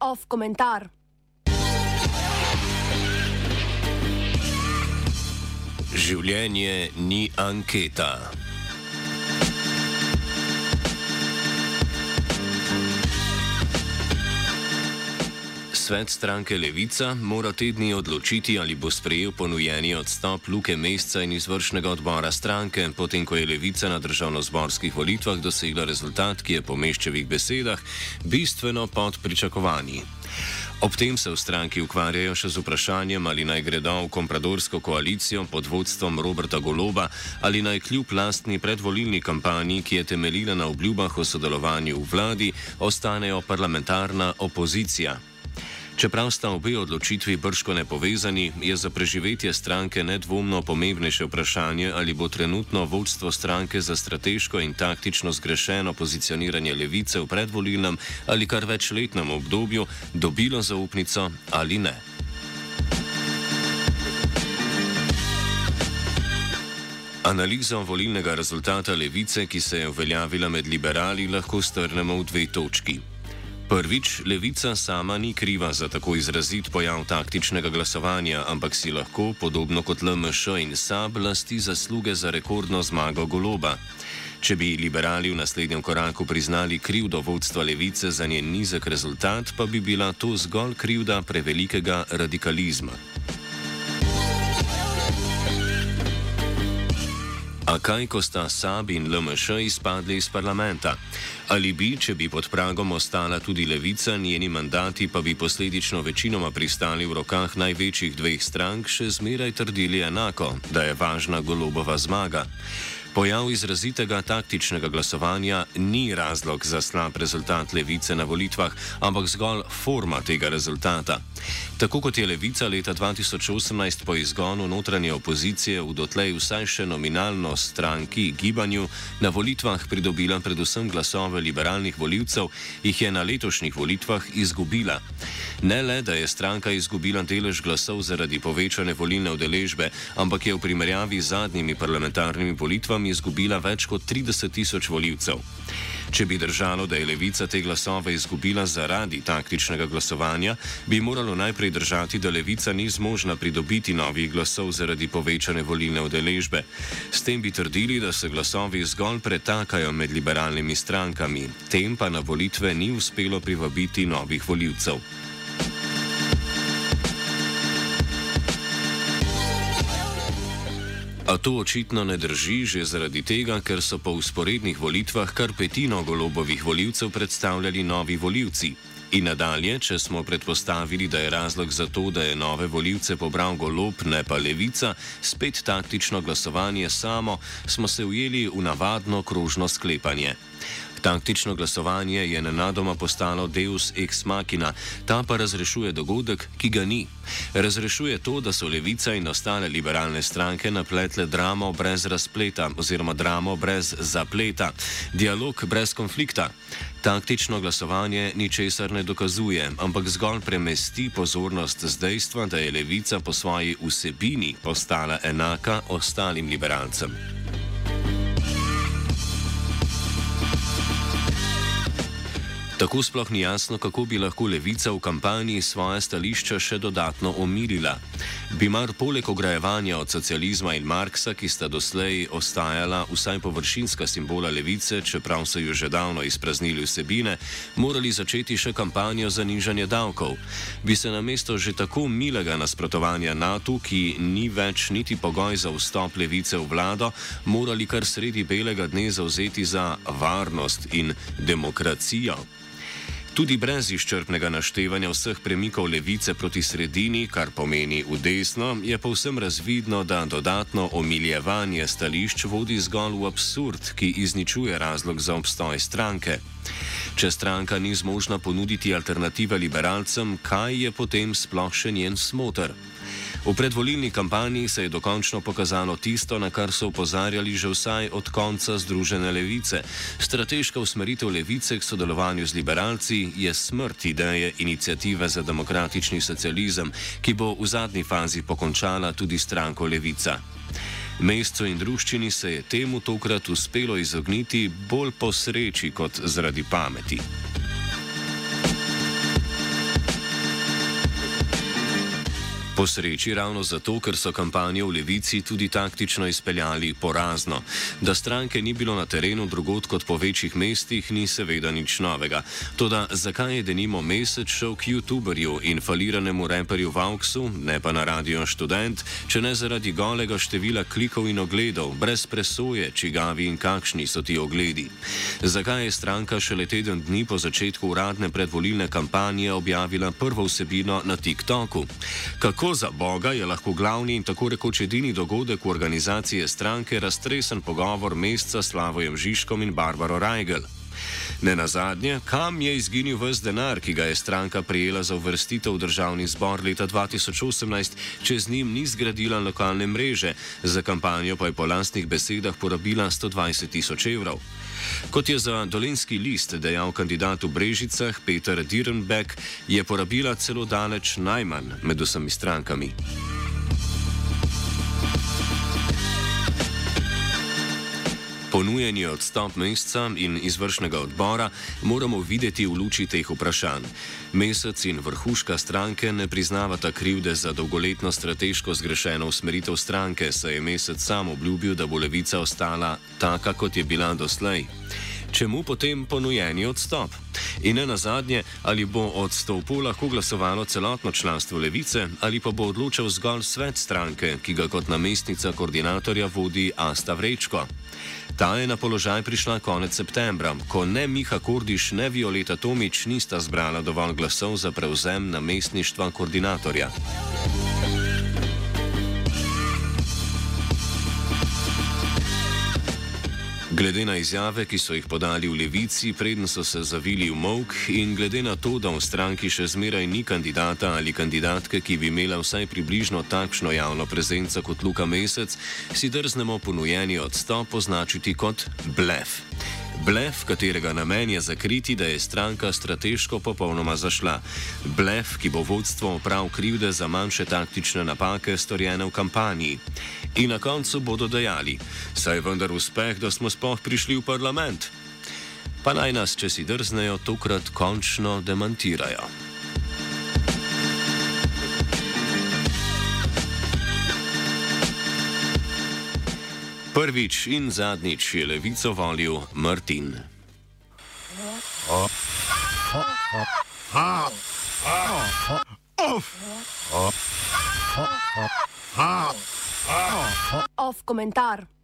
Off komentar. Življenje ni anketa. Svet stranke Levica mora tedni odločiti, ali bo sprejel ponujeni odstop Luke Mesta in izvršnega odbora stranke, potem ko je Levica na državno-zborskih volitvah dosegla rezultat, ki je po Meščevih besedah bistveno pod pričakovanji. Ob tem se v stranki ukvarjajo še z vprašanjem, ali naj gredo v kompradorsko koalicijo pod vodstvom Roberta Goloba ali naj kljub lastni predvolilni kampanji, ki je temeljila na obljubah o sodelovanju v vladi, ostanejo parlamentarna opozicija. Čeprav sta obe odločitvi brško nepovezani, je za preživetje stranke nedvomno pomembnejše vprašanje, ali bo trenutno vodstvo stranke za strateško in taktično zgrešeno pozicioniranje levice v predvolilnem ali kar večletnem obdobju dobilo zaupnico ali ne. Analizo volilnega rezultata levice, ki se je uveljavila med liberali, lahko strnemo v dve točki. Prvič, levica sama ni kriva za tako izrazit pojav taktičnega glasovanja, ampak si lahko, podobno kot LMŠ in SAB, lasti zasluge za rekordno zmago goloba. Če bi liberali v naslednjem koraku priznali krivdo vodstva levice za njen nizek rezultat, pa bi bila to zgolj krivda prevelikega radikalizma. A kaj, ko sta SAB in LMŠ izpadli iz parlamenta? Ali bi, če bi pod pragom ostala tudi levica, njeni mandati pa bi posledično večinoma pristali v rokah največjih dveh strank, še zmeraj trdili enako, da je važna golobova zmaga? Pojav izrazitega taktičnega glasovanja ni razlog za slab rezultat levice na volitvah, ampak zgolj forma tega rezultata. Tako kot je levica leta 2018 po izgonu notranje opozicije v dotlej vsaj še nominalno stranki gibanju na volitvah pridobila predvsem glasove liberalnih voljivcev, jih je na letošnjih volitvah izgubila. Ne le, da je stranka izgubila delež glasov zaradi povečane volilne udeležbe, ampak je v primerjavi z zadnjimi parlamentarnimi volitvami izgubila več kot 30 tisoč voljivcev. Če bi držalo, da je levica te glasove izgubila zaradi taktičnega glasovanja, bi moralo najprej držati, da levica ni zmožna pridobiti novih glasov zaradi povečane volilne udeležbe. S tem bi trdili, da se glasovi zgolj pretakajo med liberalnimi strankami, tem pa na volitve ni uspelo privabiti novih voljivcev. A to očitno ne drži že zaradi tega, ker so po usporednih volitvah kar petino golobovih voljivcev predstavljali novi voljivci. In nadalje, če smo predpostavili, da je razlog za to, da je nove voljivce pobral golob, ne pa levica, spet taktično glasovanje samo, smo se ujeli v navadno krožno sklepanje. Taktično glasovanje je nenadoma postalo deus ex machina, ta pa razrešuje dogodek, ki ga ni. Razrešuje to, da so levica in ostale liberalne stranke napletle dramo brez razpleta oziroma dramo brez zapleta, dialog brez konflikta. Taktično glasovanje ničesar ne dokazuje, ampak zgolj premesti pozornost z dejstva, da je levica po svoji vsebini postala enaka ostalim liberalcem. Tako sploh ni jasno, kako bi lahko levica v kampanji svoje stališča še dodatno omilila. Bi mar poleg ograjevanja od socializma in Marksa, ki sta doslej ostajala vsaj površinska simbola levice, čeprav so jo že davno izpraznili vsebine, morali začeti še kampanjo za nižanje davkov? Bi se na mesto že tako milega nasprotovanja NATO, ki ni več niti pogoj za vstop levice v vlado, morali kar sredi belega dne zauzeti za varnost in demokracijo? Tudi brez izčrpnega naštevanja vseh premikov levice proti sredini, kar pomeni v desno, je povsem razvidno, da dodatno omiljevanje stališč vodi zgolj v absurd, ki izničuje razlog za obstoj stranke. Če stranka ni zmožna ponuditi alternative liberalcem, kaj je potem sploh še njen smotr? V predvolilni kampanji se je dokončno pokazalo tisto, na kar so upozarjali že vsaj od konca Združene levice. Strateška usmeritev levice k sodelovanju z liberalci je smrt ideje inicijative za demokratični socializem, ki bo v zadnji fazi pokončala tudi stranko Levica. Mestu in druščini se je temu tokrat uspelo izogniti bolj po sreči kot zaradi pameti. Po sreči ravno zato, ker so kampanjo v levici tudi taktično izpeljali porazno. Da stranke ni bilo na terenu drugot kot po večjih mestih, ni seveda nič novega. Toda zakaj je denimo mesec šel k YouTuberju in faliranemu reperju Vauxu, ne pa na radio študent, če ne zaradi golega števila klikov in ogledov, brez presoje, čigavi in kakšni so ti ogledi? Zakaj je stranka šele teden dni po začetku uradne predvolilne kampanje objavila prvo vsebino na TikToku? Kako Kako za Boga je lahko glavni in tako rekoč edini dogodek v organizaciji stranke raztresen pogovor meseca s Slavojem Žižkom in Barbaro Rajgel? Ne na zadnje, kam je izginil vse denar, ki ga je stranka prijela za uvrstitev v državni zbor leta 2018, če z njim ni zgradila lokalne mreže, za kampanjo pa je po lastnih besedah porabila 120 tisoč evrov. Kot je za dolenski list dejal kandidat v Brežicah Peter Direnbeck, je porabila celo daleč najmanj med vsemi strankami. Ponujeni odstop meseca in izvršnega odbora moramo videti v luči teh vprašanj. Mesec in vrhuška stranke ne priznavata krivde za dolgoletno strateško zgrešeno usmeritev stranke, saj je mesec sam obljubil, da bo levica ostala taka, kot je bila doslej. Čemu potem ponujeni odstop? In ne nazadnje, ali bo odstopu lahko glasovalo celotno članstvo levice, ali pa bo odločal zgolj svet stranke, ki ga kot namestnica koordinatorja vodi Asta Vrečko. Ta je na položaj prišla konec septembra, ko ne Miha Kordiš, ne Violeta Tomič nista zbrala dovolj glasov za prevzem namestništva koordinatorja. Glede na izjave, ki so jih podali v levici, preden so se zavili v mok, in glede na to, da v stranki še zmeraj ni kandidata ali kandidatke, ki bi imela vsaj približno takšno javno prezenco kot Luka Mesec, si drznemo ponujeni odstop označiti kot blef. Blef, katerega namen je zakriti, da je stranka strateško popolnoma zašla. Blef, ki bo vodstvo oprav krivde za manjše taktične napake, storjene v kampanji. In na koncu bodo dejali: Saj je vendar uspeh, da smo sploh prišli v parlament. Pa naj nas, če si drznejo, tokrat končno demantirajo. Prvič in zadnjič je levico volil Martin. Off komentar.